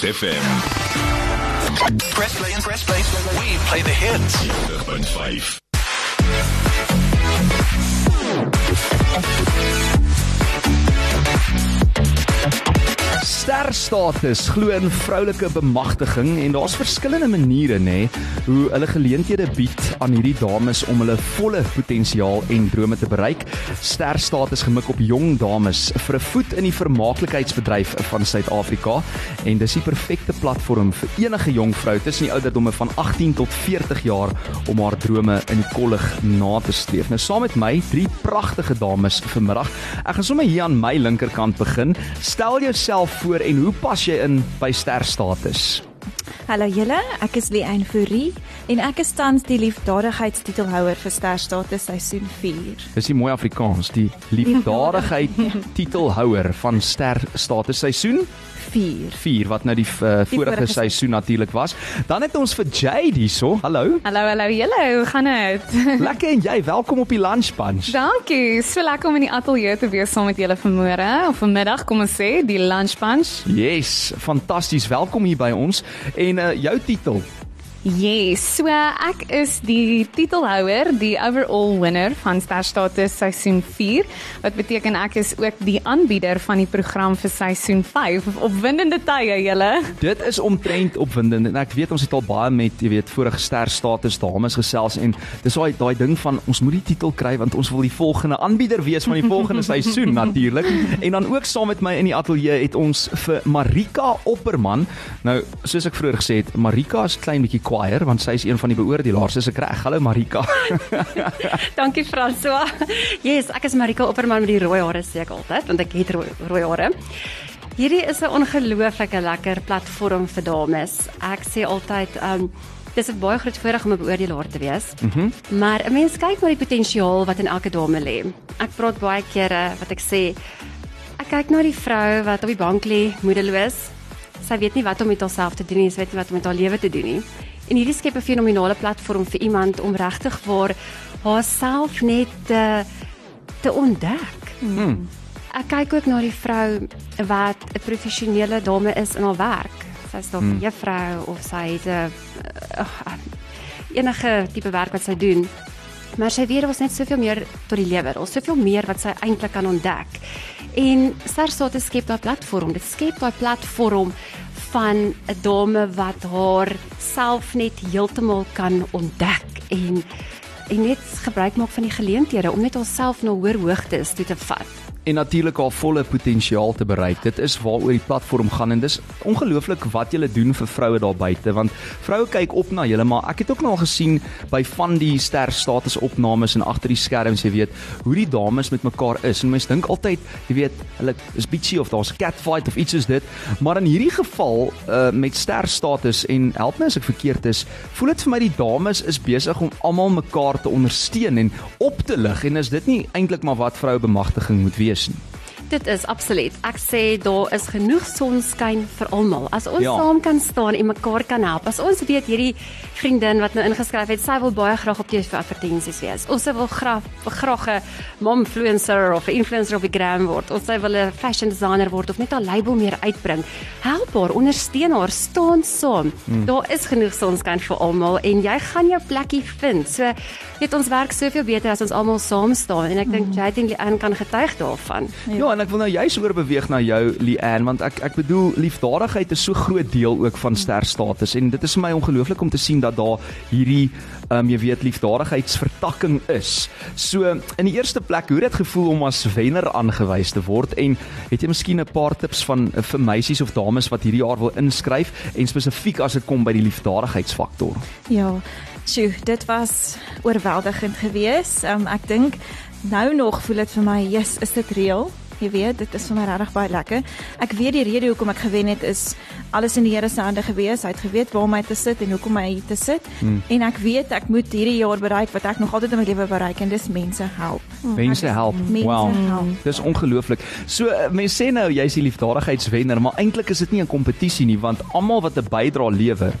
Groot FM. Press play and press play. We play the hits. 90.5. Sterstatus glo in vroulike bemagtiging en daar's verskillende maniere nê hoe hulle geleenthede bied aan hierdie dames om hulle volle potensiaal en drome te bereik. Sterstatus gemik op jong dames vir 'n voet in die vermaaklikheidsbedryf van Suid-Afrika en dis die perfekte platform vir enige jong vrou tussen die ouderdomme van 18 tot 40 jaar om haar drome in die kollig na te streef. Nou saam met my drie pragtige dames vanmiddag. Ek gaan sommer hier aan my linkerkant begin. Stel jouself voor en hoe pas jy in by sterstatus? Hallo julle, ek is Leanne Fourie en ek is tans die liefdadigheidstitelhouer vir Sterstatus seisoen 4. Dis die mooi Afrikaans, die liefdadigheid titelhouer van sterstatus seisoen 4. 4 wat nou die, uh, Die vorige vorige seisoen natuurlik was. Dan het ons vir Jade hierso. Hallo. Hallo, hallo julle, hoe gaan dit? Lekker en jy, welkom op die lunch bunch. Dankie. So lekker om in die ateljee te wees saam met julle vanmôre of vanmiddag, kom ons sê, die lunch bunch. Yes, fantasties. Welkom hier by ons. En uh, jou titel Yes, so ek is die titelhouer, die overall winner van Star Status seisoen 4, wat beteken ek is ook die aanbieder van die program vir seisoen 5. Opwindende tye, julle. Dit is omtrent opwindend en ek weet ons het al baie met jy weet vorige ster status dames gesels en dis daai daai ding van ons moet die titel kry want ons wil die volgende aanbieder wees van die volgende seisoen natuurlik. En dan ook saam met my in die ateljee het ons vir Marika Opperman. Nou soos ek vroeër gesê het, Marika is klein bietjie kwaier want sy is een van die beoordelaars. Dis ek reg. Hallo Marika. Dankie François. Yes, ek is Marika Opperman met die rooi hare sê ek altyd want ek het rooi, rooi hare. Hierdie is 'n ongelooflike lekker platform vir dames. Ek sê altyd um dis 'n baie groot voorreg om 'n beoordelaar te wees. Mm maar 'n mens kyk na die potensiaal wat in elke dame lê. Ek praat baie kere wat ek sê ek kyk na die vrou wat op die bank lê, moedeloos. Sy weet nie wat om met haarself te doen nie, sy weet nie wat om met haar lewe te doen nie. En hierdie skep 'n fenominale platform vir iemand om regtig waar haarself net te te ontdek. Hmm. Ek kyk ook na die vrou wat 'n professionele dame is in haar werk. Sy's dalk 'n Hmm. juffrou of sy het 'n uh, enige tipe werk wat sy doen. Maar sy weet ons net soveel meer tot die lewe. Daar's soveel meer wat sy eintlik kan ontdek. En Sterstatus skep daai platform. Dit skep daai platform van 'n dame wat haar self net heeltemal kan ontdek en en net gebruik maak van die geleenthede om net haarself na hoër hoogtes toe te vat. En natuurlik haar volle potensiaal te bereik. Dit is waaroor die platform gaan en dis ongelooflik wat julle doen vir vroue daar buite want vroue kyk op na julle maar ek het ook nou al gesien by van die ster status opnames en agter die skerms jy weet hoe die dames met mekaar is en mense dink altyd jy weet hulle is bitchy of daar's catfight of iets soos dit maar in hierdie geval uh, met ster status en help my as ek verkeerd is voel dit vir my die dames is besig om almal mekaar te ondersteun en op te lig en is dit nie eintlik maar wat vroue bemagtiging moet wees nie Dit is absoluut. Ek sê daar is genoeg sonskyn vir almal. As ons Ja. ja. saam kan staan en mekaar kan help. As ons weet hierdie vriendin wat nou ingeskryf het, sy wil baie graag op TV advertensies wees. Ons wil graag graag 'n momfluencer of 'n influencer op die gram word. Ons wil 'n fashion designer word of net 'n label meer uitbring. Help haar, ondersteun haar, staan saam. Hmm. Daar is genoeg sonskyn vir almal en jy gaan jou plekkie vind. So weet ons werk soveel beter as ons almal saam staan en ek dink Jade en Leanne kan getuig daarvan. Ja, en ek wil nou juist oor beweeg na jou Leanne want ek ek bedoel liefdadigheid is so groot deel ook van sterstatus en dit is vir my ongelooflik om te sien dat daar hierdie ehm um, jy weet liefdadigheidsvertakking is. So in die eerste plek, hoe het dit gevoel om as wenner aangewys te word en het jy miskien 'n paar tips van eh, vir meisies of dames wat hierdie jaar wil inskryf en spesifiek as dit kom by die liefdadigheidsfaktor? Ja. Sjoe, dit was oorweldigend geweest. Um, ek dink nou nog voel dit vir my, yes, is dit reël? Jy weet, dit is vir my regtig baie lekker. Ek weet die rede hoekom ek gewen het is alles in die Here se hande gewees. Hy het geweet waar my te sit en hoekom my hier te sit. Hmm. En ek weet ek moet hierdie jaar bereik wat ek nog altyd in my lewe bereik en dis mense help. Mense help. Mense Wow. help. Dis ongelooflik. So uh, mense sê nou jy's die liefdadigheidswenner, maar eintlik is dit nie 'n kompetisie nie want almal wat 'n bydrae lewer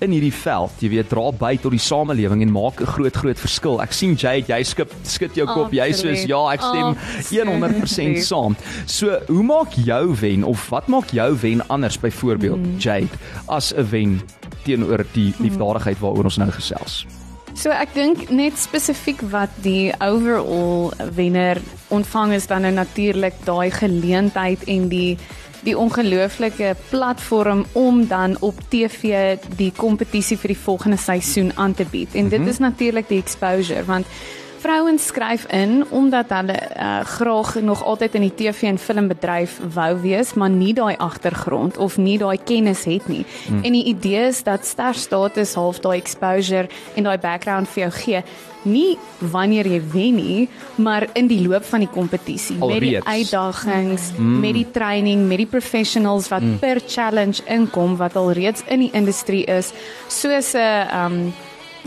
in hierdie veld, jy weet, dra by tot die samelewing en maak 'n groot groot verskil. Ek sien Jade, jy skip skud jou kop. Jy soos Absoluut. ja, ek stem Absoluut. 100% saam. So, hoe maak jou wen of wat maak jou wen anders byvoorbeeld mm. Jade as 'n wen teenoor die liefdadigheid waaroor ons nou gesels? So ek dink net spesifiek wat die overall wenner ontvang is dan nou natuurlik daai geleentheid en die die ongelooflike platform om dan op TV die kompetisie vir die volgende seisoen aan te bied. En dit -hmm. is natuurlik die exposure want vrouens skryf in omdat hulle uh, graag nog altyd in die TV en filmbedryf wou wees, maar nie daai agtergrond of nie daai kennis het nie. Mm. En die idee is dat ster status half daai exposure en daai background vir jou gee nie wanneer jy wen nie, maar in die loop van die kompetisie met die uitdagings, mm. met die training, met die professionals wat mm. per challenge inkom wat al reeds in die industrie is, soos 'n um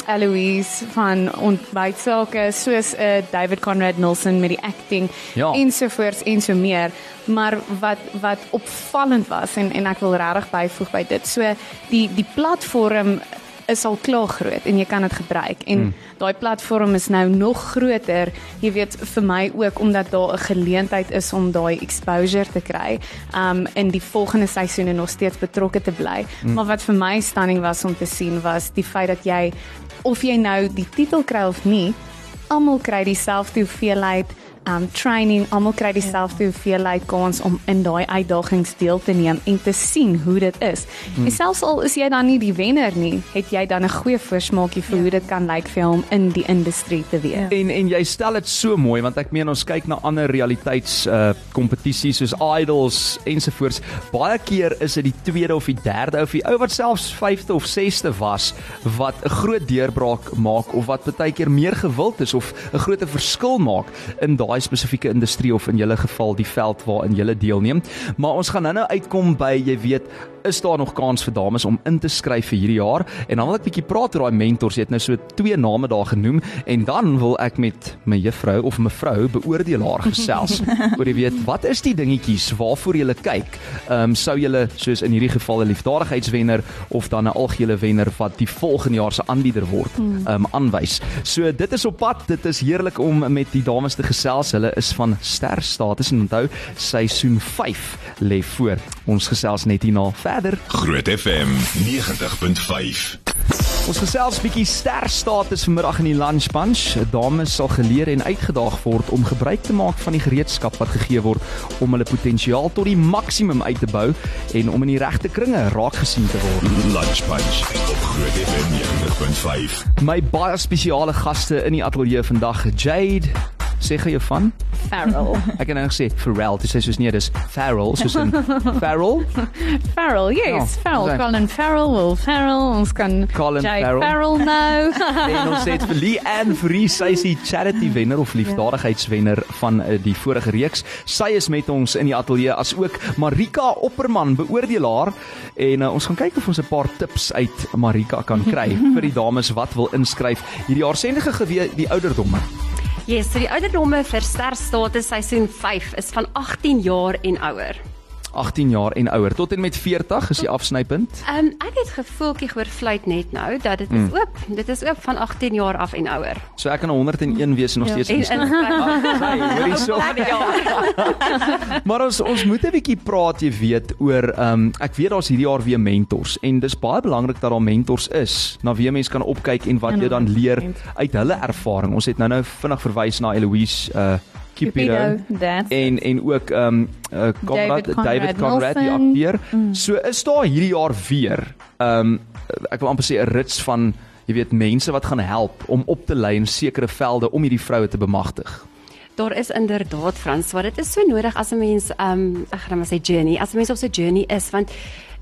Eloise van ontbytsake soos 'n uh, David Conrad Nelson met die acting ja. ensovoorts en so meer maar wat wat opvallend was en en ek wil regtig byvoeg by dit so die die platform is al klaar groot en jy kan dit gebruik en mm. daai platform is nou nog groter jy weet vir my ook omdat daar 'n geleentheid is om daai exposure te kry um in die volgende seisoene nog steeds betrokke te bly mm. maar wat vir my stunning was om te sien was die feit dat jy of jy nou die titel kry of nie, almal kry dieselfde hoeveelheid um training almal kry dieselfde hoeveelheid kans om in daai uitdagings deel te neem en te sien hoe dit is. Hmm. En selfs al is jy dan nie die wenner nie, het jy dan 'n goeie voorsmaakie vir ja. hoe dit kan lyk vir hom in die industrie te wees. Ja. En en jy stel dit so mooi want ek meen ons kyk na ander realiteits uh kompetisies soos Idols ensovoorts. Baie keer is dit die tweede of die derde of die ou wat selfs 5de of 6de was wat 'n groot deurbraak maak of wat baie keer meer gewild is of 'n groot verskil maak in daai daai spesifieke industrie of in julle geval die veld waarin julle deelneem. Maar ons gaan nou-nou uitkom by jy weet is daar nog kans vir dames om in te skryf vir hierdie jaar? En dan wil ek bietjie praat oor daai mentors. Jy het nou so twee name daar genoem en dan wil ek met my juffrou of mevrou beoordelaar gesels oor jy weet wat is die dingetjies waarvoor jy kyk? Ehm um, sou jy soos in hierdie geval 'n liefdadigheidswenner of dan 'n algehele wenner wat die volgende jaar se aanbieder word hmm. ehm um, aanwys. So dit is op pad. Dit is heerlik om met die dames te gesels. Hulle is van ster status en onthou seisoen 5 lê voor. Ons gesels net hierna verder. Groot FM 90.5. Ons gesels bietjie ster status vanmiddag in die lunch bunch. Dames sal geleer en uitgedaag word om gebruik te maak van die gereedskap wat gegee word om hulle potensiaal tot die maksimum uit te bou en om in die regte kringe raak gesien te word. Lunch bunch op Groot FM 90.5. My baie spesiale gaste in die ateljee vandag, Jade sê jy van Farrell. Ek het nou gesê Farrell, dit sê soos nie, dis Farrell, soos in Farrell. Farrell, yes, oh, Farrell, Colin Farrell, Will Farrell, ons kan Colin Jay Farrell, Farrell nou. en ons het vir Lee Ann Free, sy is die charity wenner of liefdadigheidswenner van uh, die vorige reeks. Sy is met ons in die ateljee as ook Marika Opperman, beoordelaar en uh, ons gaan kyk of ons 'n paar tips uit Marika kan kry vir die dames wat wil inskryf hierdie jaar. Sê net gou die ouderdomme. Yes, so die ouderdomme vir sterstatus seisoen 5 is van 18 jaar en ouer. 18 jaar en ouer tot en met 40 is die afsnypunt. Ehm um, ek het gevoeltjie hoor fluit net nou dat dit is mm. oop. Dit is oop van 18 jaar af en ouer. So ek kan 101 wees en nog ja. steeds. En, en, hoorie so. maar ons ons moet 'n bietjie praat, jy weet, oor ehm um, ek weet daar's hierdie jaar weer mentors en dis baie belangrik dat daar mentors is na wie mense kan opkyk en wat jy dan leer uit hulle ervaring. Ons het nou nou vinnig verwys na Eloise uh Cupido en en ook ehm um, uh, Conrad David Conrad, David Conrad die akteur. Mm. So is daar hierdie jaar weer ehm um, ek wil amper sê 'n rits van jy weet mense wat gaan help om op te lei in sekere velde om hierdie vroue te bemagtig. Daar is inderdaad Frans, wat dit is so nodig as 'n mens ehm um, ek gaan maar sê journey, as 'n mens op so 'n journey is want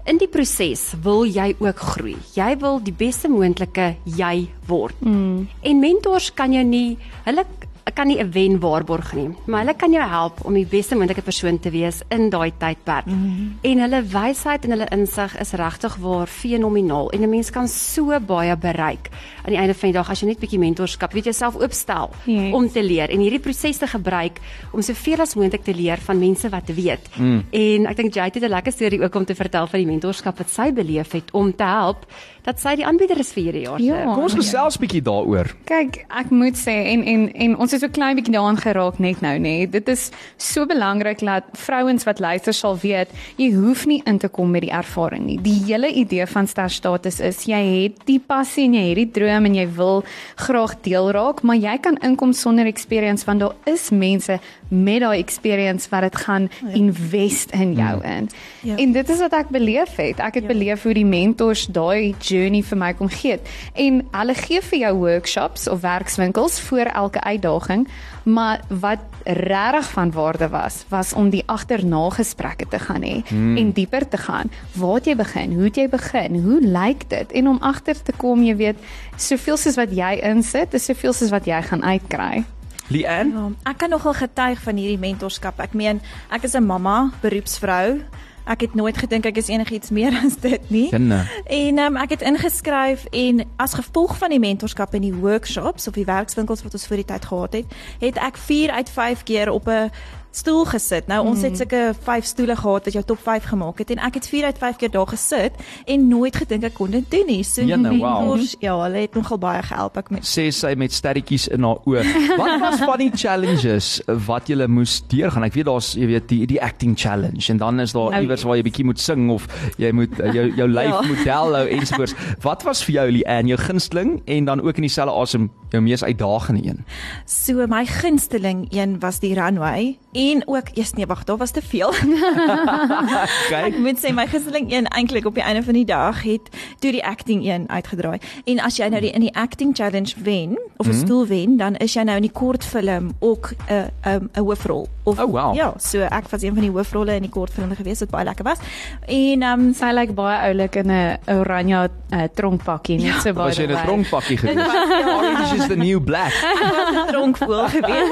In die proses wil jy ook groei. Jy wil die beste moontlike jy word. Mm. En mentors kan jou nie hulle ek kan nie 'n wen waarborg nie, maar hulle kan jou help om die beste moontlike persoon te wees in daai tydperk. Mm -hmm. En hulle wysheid en hulle insig is regtig waar fenomenaal en 'n mens kan so baie bereik aan die einde van die dag as jy net bietjie mentorskap, weet jouself oopstel yes. om te leer en hierdie proses te gebruik om soveel as moontlik te leer van mense wat weet. Mm. En ek dink Jade het 'n lekker storie ook om te vertel van die mentorskap wat sy beleef het om te help dat sy die aanbieder is vir hierdie jaar. Ja, kom ons gesels bietjie daaroor. Kyk, ek moet sê en en en ons het so 'n klein bietjie daaraan geraak net nou, nê. Dit is so belangrik dat vrouens wat luister sal weet, jy hoef nie in te kom met die ervaring nie. Die hele idee van sterstatus is jy het die passie en jy het die droom en jy wil graag deel raak, maar jy kan inkom sonder experience want daar is mense met daai experience wat dit gaan invest in jou in. Ja. En dit is wat ek beleef het. Ek het Ja. beleef hoe die mentors daai journey vir my kom gee. het. En hulle gee vir jou workshops of werkswinkels voor elke uitdaging, maar wat regtig van waarde was, was om die agterna gesprekke te gaan hê hmm. en dieper te gaan. Waar het jy begin? Hoe het jy begin? Hoe lyk dit? En om agter te kom, jy weet, soveel soos wat jy insit, is soveel soos wat jy gaan uitkry. Leanne, Ja, ek kan nogal getuig van hierdie mentorskap. Ek meen, ek is 'n mamma, beroepsvrou. Ek het nooit gedink ek is enigiets meer as dit nie. Kinne. En um, ek het ingeskryf en as gevolg van die mentorskap en die workshops of die werkswinkels wat ons voor die tyd gehad het, het ek 4 uit 5 keer op 'n stoel gesit. Nou ons het sulke 5 stoele gehad wat jou top 5 gemaak het en ek het 4 uit 5 keer daar gesit en nooit gedink ek kon dit doen nie. So Jene, die wow. mentors, ja, hulle het nogal baie gehelp ek met. sê sy met sterretjies in haar oë. Wat was van die challenges wat jy moes deurgaan? Ek weet daar's jy weet die die acting challenge en dan is daar Nou, iewers waar jy bietjie moet sing of jy moet uh, jou jou lyf Ja. model hou ensovoorts. Wat was vir jou Leanne jou gunsteling en dan ook in dieselfde asem jou mees uitdagende een? So my gunsteling een was die runway en ook eers nee wag, daar was te veel. Ek Kyk, moet sê my gunsteling een eintlik op die einde van die dag het toe die acting een uitgedraai. En as jy nou die in die acting challenge wen of 'n stoel wen, dan is jy nou in die kortfilm ook 'n 'n 'n hoofrol. Of Oh, wow. ja, so ek was een van die hoofrolle in die kortfilm gewees wat baie lekker was. En ehm um, Sy lyk baie oulik in 'n oranje uh, tronkpakkie, net so baie. was jy in 'n tronkpakkie gewees? Orange is the new black. dronkvoel gewees.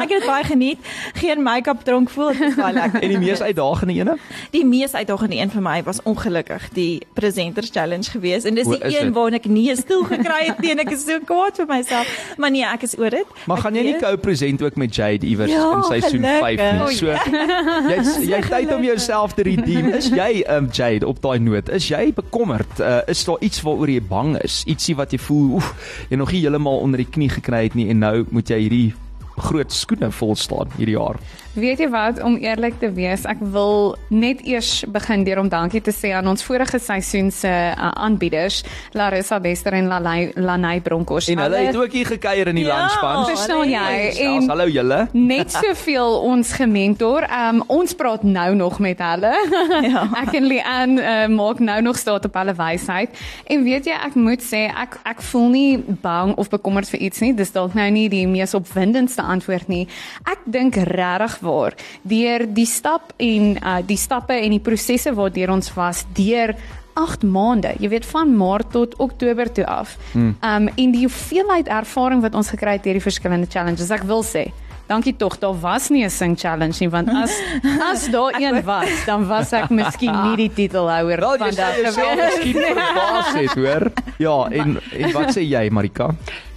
ek het baie geniet. Geen make-up dronkvoel, dit was baie lekker. En die mees uitdagende ene? Die mees uitdagende een vir my was ongelukkig die presenters challenge geweest en dis O, die is een waarin ek nie 'n stoel gekry het nie en ek is so kwaad vir myself. Maar nee, ek is oor dit. Maar Ek gaan jy nie co-present ook met Jade iewers Ja, in seisoen 5 gelukkig. nie? So jy jy tyd om jouself te redeem. Is jy um Jade op daai noot? Is jy bekommerd? Uh, is daar iets waaroor jy bang is? Ietsie wat jy voel, oef, jy nog nie heeltemal onder die knie gekry het nie en nou moet jy hierdie groot skoene vol staan hierdie jaar. Weet jy wat om eerlik te wees, ek wil net eers begin deur om dankie te sê aan ons vorige seisoen se uh, aanbieders, Larissa Bester en Lanai Lanai Bronkhorst. En hulle het ook hier gekuier in die Ja, lunchpan. Verstaan jy? En En hallo julle. net soveel ons gementor. Um ons praat nou nog met hulle. Ja. ek en Leanne uh, maak nou nog staat op hulle wysheid. En weet jy, ek moet sê ek ek voel nie bang of bekommerd vir iets nie. Dis dalk nou nie die mees opwindendste antwoord nie. Ek dink regtig waar deur die stap en uh, die stappe en die prosesse waardeur ons was deur 8 maande. Jy weet van Maart tot Oktober toe af. Hmm. Um en die hoeveelheid ervaring wat ons gekry het deur die verskillende challenges. Ek wil sê Dankie tog, daar was nie 'n sing challenge nie want as as daar een was, dan was ek miskien nie die titelhouer Wel jy van sê dat jouself gewees miskien verbaas het, hoor. Ja, en en wat sê jy Marika?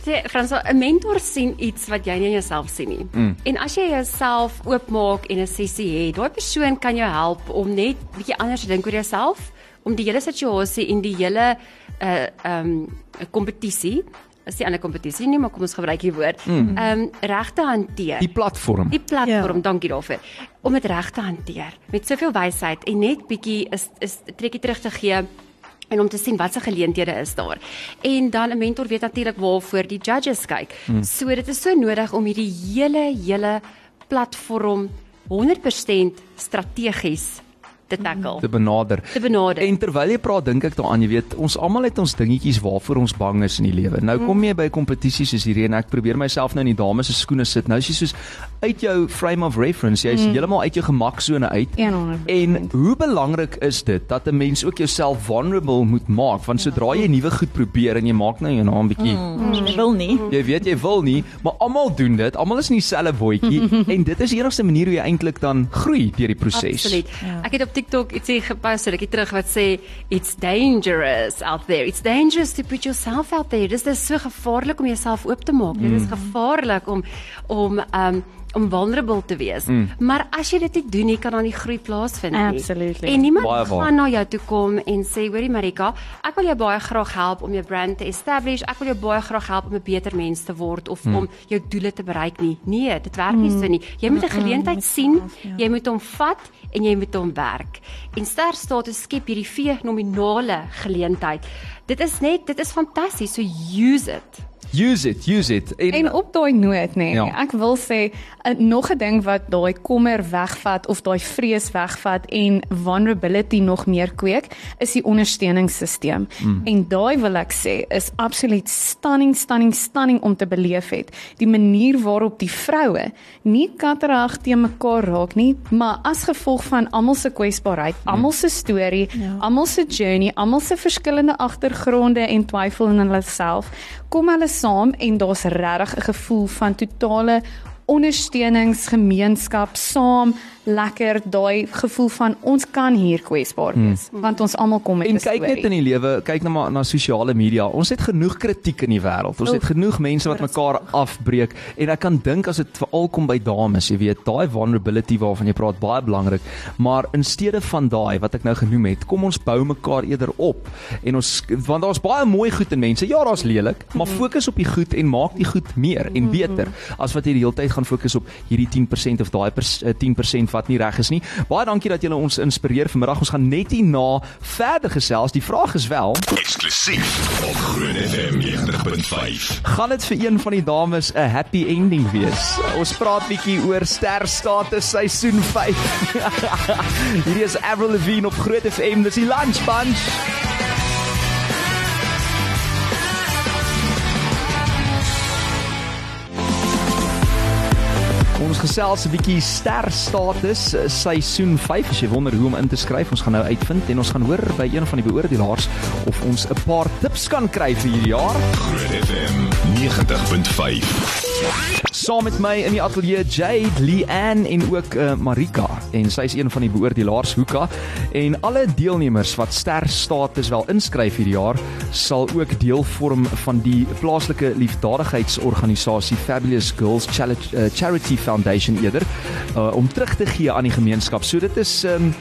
Sê Franso, 'n mentor sien iets wat jy nie in jouself sien nie. Mm. En as jy jouself oopmaak en 'n sessie het, daai persoon kan jou help om net bietjie anders te dink oor jouself, om die hele situasie en die hele uh um 'n kompetisie, is nie 'n ander kompetisie nie, maar kom ons gebruik die woord, mm. um reg te hanteer. Die platform. Die platform, Ja. dankie daarvoor. Om dit reg te hanteer met soveel wysheid en net bietjie is is trekkie terug te gee en om te sien watse geleenthede is daar. En dan 'n mentor weet natuurlik waarvoor die judges kyk. Hmm. So dit is so nodig om hierdie hele hele platform 100% strategies te tackle, te benader. te benader. En terwyl jy praat, dink ek daaraan, jy weet, ons almal het ons dingetjies waarvoor ons bang is in die lewe. Nou kom jy by kompetisies soos hierdie en ek probeer myself nou in die dames se skoene sit. Nou is jy soos uit jou frame of reference, jy's mm. heeltemal uit jou gemaksone uit. 100%. En hoe belangrik is dit dat 'n mens ook jouself vulnerable moet maak? Want sodra jy nuwe goed probeer en jy maak nou jou naam bietjie Mm, ek wil nie. Jy weet jy wil nie, maar almal doen dit. Almal is in dieselfde bootjie en dit is die enigste manier hoe jy eintlik dan groei deur die proses. Absoluut. Ja. Ek het op TikTok ietsie gepost rukkie terug wat sê it's dangerous out there. It's dangerous to put yourself out there. Dis dis so gevaarlik om jouself oop te maak. Dit is gevaarlik om om um om vulnerable te wees. Mm. Maar as jy dit nie doen nie, kan dan nie groei plaasvind nie. Absolutely. En niemand Baie waar. gaan na jou toe kom en sê, "Hoorie Marika, ek wil jou baie graag help om jou brand te establish. Ek wil jou baie graag help om 'n beter mens te word of mm. om jou doele te bereik nie." Nee, dit werk nie so nie. Jy moet 'n geleentheid sien, jy moet hom vat en jy moet hom werk. En sterstatus skep hierdie fenominale geleentheid. Dit is net, dit is fantasties. So use it. Use it, use it. En op daai noot nê, nee, Ja. ek wil sê uh, nog 'n ding wat daai kommer wegvat of daai vrees wegvat en vulnerability nog meer kweek, is die ondersteuningssisteem. Mm. En daai wil ek sê is absoluut stunning, stunning, stunning om te beleef het. Die manier waarop die vroue nie katterag te mekaar raak nie, maar as gevolg van almal se kwesbaarheid, almal se storie, Ja. almal se journey, almal se verskillende agtergronde en twyfel in hulle self, kom hulle saam en daar's regtig 'n gevoel van totale ondersteuningsgemeenskap saam lekker daai gevoel van ons kan hier kwesbaar wees hmm. want ons almal kom met 'n En storie. kyk net in die lewe, kyk nou maar na sosiale media. Ons het genoeg kritiek in die wêreld. Ons Oef, het genoeg mense wat mekaar afbreek en ek kan dink as dit veral kom by dames, jy weet, daai vulnerability waarvan jy praat baie belangrik. Maar in steede van daai wat ek nou genoem het, kom ons bou mekaar eerder op. En ons want daar's baie mooi goed in mense. Ja, daar's lelik, maar fokus op die goed en maak die goed meer en beter as wat jy die hele tyd gaan fokus op hierdie 10% of daai pers- eh, 10% wat nie reg is nie. Baie dankie dat julle ons inspireer vanmiddag. Ons gaan net hierna verder gesels. Die vraag is wel, Eksklusief op Groot FM 90.5. gaan dit vir een van die dames 'n happy ending wees? Ons praat bietjie oor sterstatus seisoen 5. Hierdie is Avril Lavigne op Groot FM. Dis die Lunch Bunch. Ons gesels 'n bietjie sterstatus eh, seisoen 5. As jy wonder hoe om in te skryf, ons gaan nou uitvind en ons gaan hoor by een van die beoordelaars of ons 'n paar tips kan kry vir hierdie jaar. Groot FM 90.5. Saam met my in die ateljee Jade, Leanne en ook uh, Marika en sy is een van die beoordelaars Hoeka en alle deelnemers wat ster status wel inskryf hierdie jaar sal ook deel vorm van die plaaslike liefdadigheidsorganisasie Fabulous Girls uh, Charity Foundation eerder uh, om terug te gee aan die gemeenskap. So dit is um,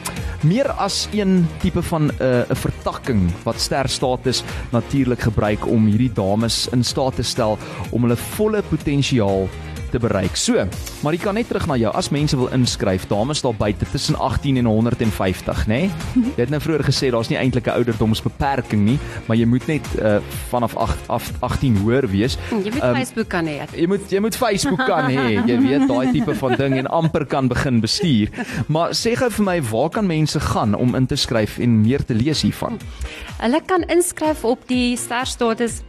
meer as een tipe van 'n uh, 'n vertakking wat ster status natuurlik gebruik om hierdie dames in staat te stel om hulle volle potensiaal te bereik. So, maar jy kan net terug na jou as mense wil inskryf. Dames daar buite tussen 18 en 150, nê? Nee? Jy het nou vroeër gesê daar's nie eintlik 'n ouderdomsbeperking nie, maar jy moet net uh, vanaf 8 af 18 hoër wees. Hm, Jy moet um, Facebook kan hê. Jy moet jy moet Facebook kan hê, jy weet daai tipe van ding en amper kan begin bestuur. Maar sê gou vir my, waar kan mense gaan om in te skryf en meer te lees hiervan? Hulle kan inskryf op die sterstatus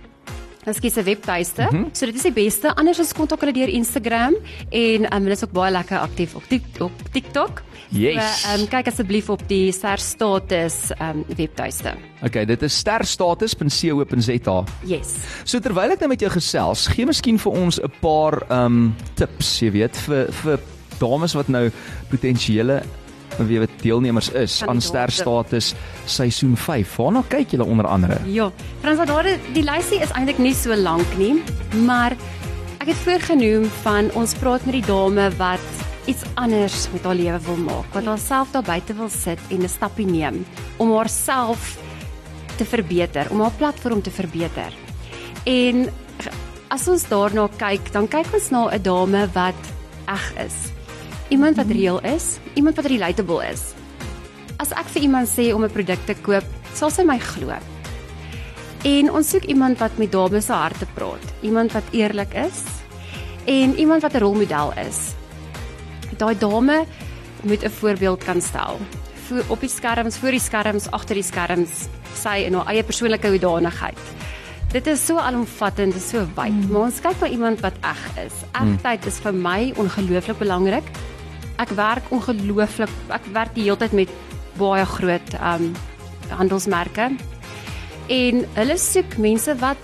Ekskuus se webtuiste. Mm -hmm. So dit is die beste. Anders is kontak hulle deur Instagram en um, hulle is ook baie lekker aktief op Tik- op TikTok. Yes. So, um, kyk asseblief op die sterstatus um, webtuiste. Okay, dit is sterstatus.co.za. Yes. So terwyl ek nou met jou gesels, gee miskien vir ons 'n paar um tips, jy weet, vir vir dames wat nou potensiële wie weet deelnemers is aan sterstatus seisoen 5. Waarna kyk julle onder andere? Ja, Frans, daar die lysie is eintlik nie so lank nie, maar ek het voorgenoem van ons praat met die dame wat iets anders met haar lewe wil maak, wat haarself daar buite wil sit en 'n stappie neem om haarself te verbeter, om haar platform te verbeter. En as ons daarna kyk, dan kyk ons na 'n dame wat eg is. Iemand wat reëel is, iemand wat relatable is. As ek vir iemand sê om 'n produk te koop, sal sy my glo. En ons soek iemand wat met dames se harte praat, iemand wat eerlik is en iemand wat 'n rolmodel is. Daai dame moet 'n voorbeeld kan stel. Voor op die skerms, voor die skerms, agter die skerms, sy in haar eie persoonlike hoedanigheid. Dit is so alomvattend, dit is so wyd, mm. maar ons kyk na iemand wat eg is. Egtheid is vir my ongelooflik belangrik. Ek werk ongelooflik, ek werk die hele tyd met baie groot um handelsmerke. En hulle soek mense wat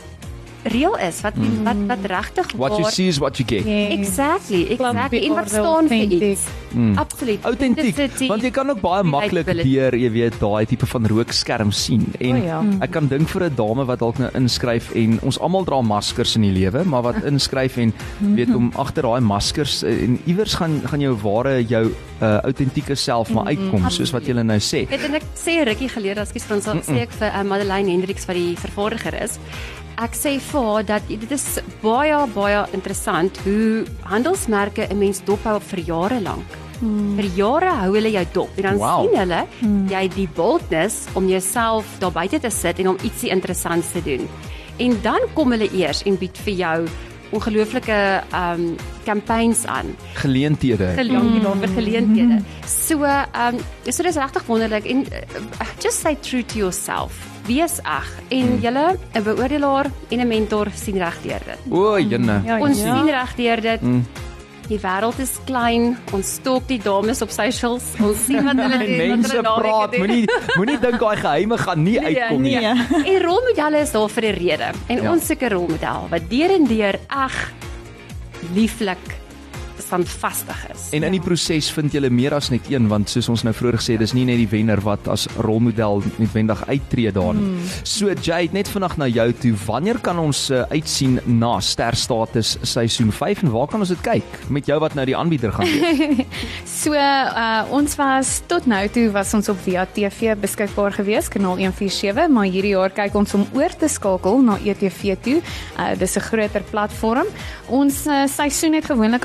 real is, wat wat wat regtig What you see is what you get. Yes. Exactly, exactly. En wat staan vir iets? Mm. Absoluut. Autentiek, want jy kan ook baie maklik deur, jy weet, daai tipe van rookskerm sien. En O ja. ek kan dink vir 'n dame wat dalk nou inskryf en ons almal dra maskers in die lewe, maar wat inskryf en weet om agter daai maskers eh, en iewers gaan gaan jou ware jou uh, autentieke self maar uitkom, soos wat jy nou sê. Weet en ek sê 'n rukkie gelede, ekskuus vir ons, mm -mm. sê ek vir uh, Madeleine Hendriks wat die vervaardiger is. Ek sê vir haar dat dit is baie baie interessant hoe handelsmerke 'n mens dophou vir jare lank. Hmm. Vir jare hou hulle jou dop en dan Wow. sien hulle hmm. jy het die boldness om jouself daar buite te sit en om ietsie interessants te doen. En dan kom hulle eers en bied vir jou ongelooflike um campaigns aan Geleenthede. gelang mm. vir geleenthede. So, ehm um, so dis regtig wonderlik en uh, just stay true to yourself. Wees eg en julle 'n beoordelaar en 'n mentor sien reg deur dit. O, jenne. Ja, Ons ja. sien reg deur dit. Mm. Die wêreld is klein. Ons stalk die dames op socials. Ons sien wat hulle doen, wat Mense praat, moenie moenie dink daai geheime gaan nie uitkom nie. Nee. En rolmodelle is daar vir 'n rede. En Ja. ja. ons soek 'n rolmodel wat deur en deur eg lieflik standvastig is. En in die proses vind jy meer as net een want soos ons nou vroeër gesê dis nie net die wenner wat as rolmodel noodwendig uittree daar nie. Hmm. So Jade, net vanaand na jou toe. Wanneer kan ons uh, uitsien na Sterstatus seisoen 5 en waar kan ons dit kyk met jou wat nou die aanbieder gaan wees? So uh ons was tot nou toe was ons op Via TV beskikbaar gewees kanaal 147, maar hierdie jaar kyk ons om oor te skakel na ETV toe. Uh dis 'n groter platform. Ons uh, seisoen het gewoonlik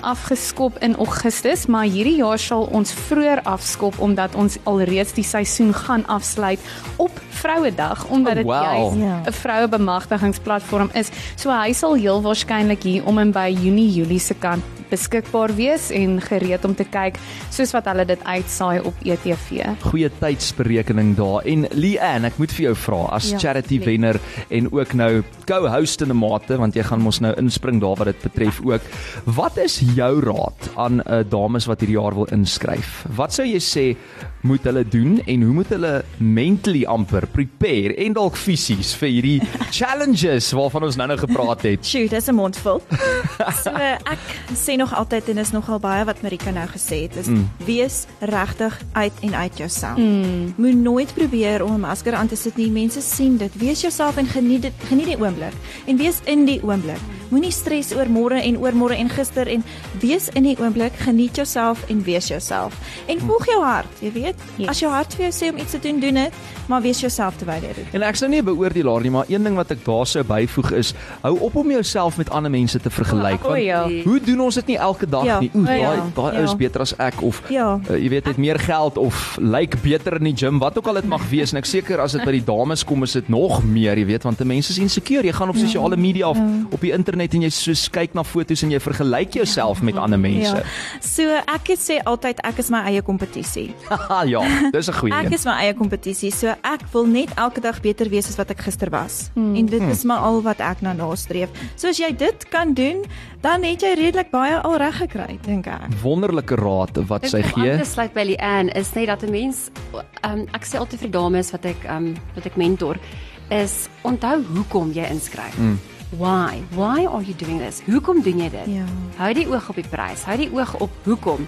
afgeskop in Augustus, maar hierdie jaar sal ons vroeër afskop omdat ons alreeds die seisoen gaan afsluit op Vrouedag omdat Oh, dit wow. juist Ja. 'n vroue bemagtigingsplatform is. So hy sal heel waarskynlik hier om en by Junie Julie se kant beskikbaar wees en gereed om te kyk soos wat hulle dit uitsaai op ETV. Goeie tydsberekening daar. En Leanne, ek moet vir jou vra as Ja, charity nee. wenner en ook nou co-host in 'n mate want jy gaan mos nou inspring daar wat dit betref ook. Wat is jou raad aan uh, dames wat hierdie jaar wil inskryf? Wat sou jy sê moet hulle doen en hoe moet hulle mentally amper prepare en dalk fisies vir hierdie challenges waarvan ons nou-nou gepraat het? Sjoe, dis 'n mondvol. so ek sê nog altyd en is nogal baie wat Marika nou gesê het, is mm. wees regtig uit en uit jouself. Mm. Moet nooit probeer om 'n masker aan te sit nie. Mense sien dit. Wees jouself en geniet dit. Geniet die oomblik en wees in die oomblik. Moenie stres oor môre en oor môre en gister en wees in die oomblik, geniet jouself en wees jouself. En volg jou hart, jy weet. Yes. As jou hart vir jou sê om iets te doen, doen dit, maar wees jouself terwyl jy dit doen. En ek's nou nie 'n beoordelaar nie, maar een ding wat ek daar sou byvoeg is hou op om jouself met ander mense te vergelyk. O, ja. Hoe doen ons dit nie elke dag Ja. nie? Oeh, O, ja. daai daai Ja. ou is beter as ek of Ja. uh, jy weet het meer geld of lyk beter in die gym, wat ook al dit mag wees. En ek seker as dit by die dames kom is dit nog meer, jy weet, want mense is insecure. Jy gaan op sosiale media of op die internet en jy soos kyk na foto's en jy vergelyk jouself met ander mense. Ja. So ek het sê altyd ek is my eie kompetisie. Ja, ja dis 'n goeie Ek een. is my eie kompetisie. So ek wil net elke dag beter wees as wat ek gister was. Hmm. En dit is maar al wat ek nou nastreef. So as jy dit kan doen, dan het jy redelik baie al reg gekry, dink ek. Wonderlike raad wat sy Om gee. aan te sluit by Leanne is net dat 'n mens um, ek sê altyd vir dames wat ek um, wat ek mentor is onthou hoekom jy inskryf. Mm. Why? Why are you doing this? Hoekom doen jy dit? Ja. Hou die oog op die prys. Hou die oog op hoekom.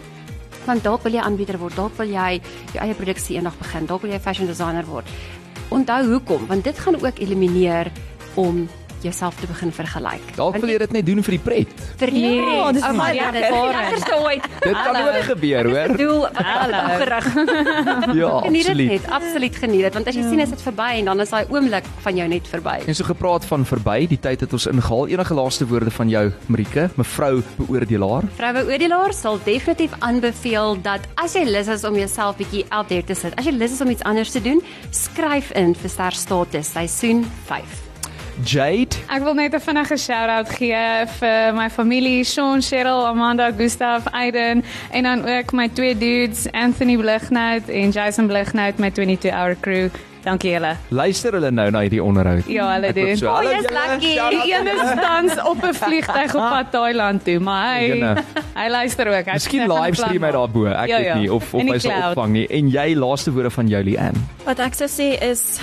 Want dalk wil jy aanbieder word, dalk wil jy jou eie produksie eendag begin, dalk wil jy fashion designer word. Onthou hoekom, want dit gaan ook elimineer om jouself te begin vergelyk. Dalk wil jy dit net doen vir die pret. vir Ja, dis oh, baie ja, dit lekker. is ooit. Dit kan ook gebeur, hoor. Doel opgerig. Ja, Geniet dit net, absoluut geniet dit want as jy ja. sien is dit verby en dan is daai oomblik van jou net verby. En so gepraat van verby, die tyd het ons ingehaal. Enige laaste woorde van jou, Marike, mevrou beoordelaar? Vroue oordelaar sal definitief aanbeveel dat as jy lus is om jouself bietjie out there te sit, as jy lus is om iets anders te doen, skryf in vir Ster Status seisoen 5. Jade, Ek wil net 'n vinnige shout-out gee vir my familie, Sean, Cheryl, Amanda, Gustav, Aiden en dan ook my twee dudes, Anthony Blighnout en Jason Blighnout my 22 hour crew. Dankie julle. luister hulle nou na hierdie onderhoud? Ja, hulle doen. So, jy's julle, lucky. Die een is tans op 'n vliegtyg op pad Thailand toe, maar hy Jene. hy luister ook. Hy Miskien hy gaan 'n livestream plan hy daarbo, ek Ja, weet ja. nie of of hy sal cloud. opvang nie. En jy laaste woorde van jou Lian. Wat ek sou sê is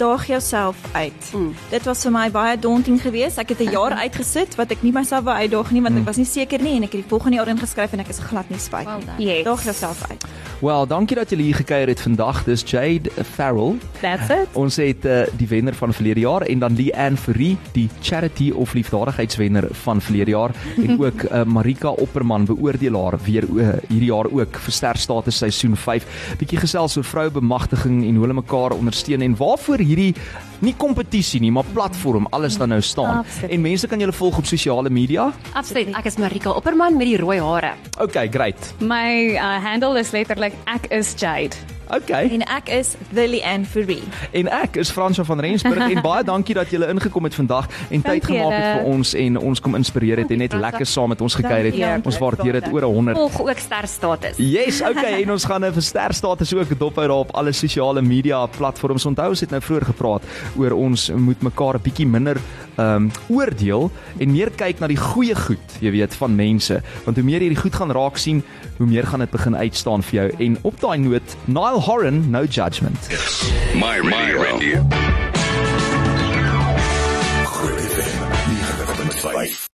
daag jouself uit. Mm. Dit was vir my baie daunting geweest. Ek het 'n jaar uitgesit wat ek nie myself wou uitdaag nie want ek was nie seker nie en ek het die volgende jaar ingeskryf en ek is glad nie spyt Well nie. done. Yes. Daag jouself uit. Wel, dankie dat julle hier gekuier het vandag. Dis Jade Farrell. That's it. Ons het uh, die wenner van verlede jaar en dan Lee-Anne Fourie, die charity of liefdadigheidswenner van verlede jaar en ook uh, Marika Opperman, beoordelaar weer uh, hierdie jaar ook vir sterstatus seisoen 5. Bietjie gesels oor vroubemagtiging en hoe hulle mekaar ondersteun en waarvoor hierdie nie kompetisie nie, maar platform alles dan nou staan. Absoluut. En mense kan julle volg op sosiale media. Absoluut. Ek is Marika Opperman met die rooi hare. Okay, great. My uh, handle is letterlik ek is Jade. Okay. En ek is Lily Ann Fourie. En ek is Fransjo van Rensburg en baie dankie dat julle ingekom het vandag en tyd gemaak het vir ons en ons kom inspireer het en net lekker saam met ons gekuier het. Dankie, Ons waardeer dit oor 'n 100. Volg ook sterstatus. Yes, okay en ons gaan 'n versterstatus ook dophou daar op alle sosiale media platforms. Onthou ons het nou vroeër gepraat oor ons moet mekaar 'n bietjie minder ehm um, oordeel en meer kyk na die goeie goed, jy weet, van mense. Want hoe meer jy die goed gaan raak sien, hoe meer gaan dit begin uitstaan vir jou. En op daai noot, Nile Horan, no judgment. My radio. Groot FM 90.5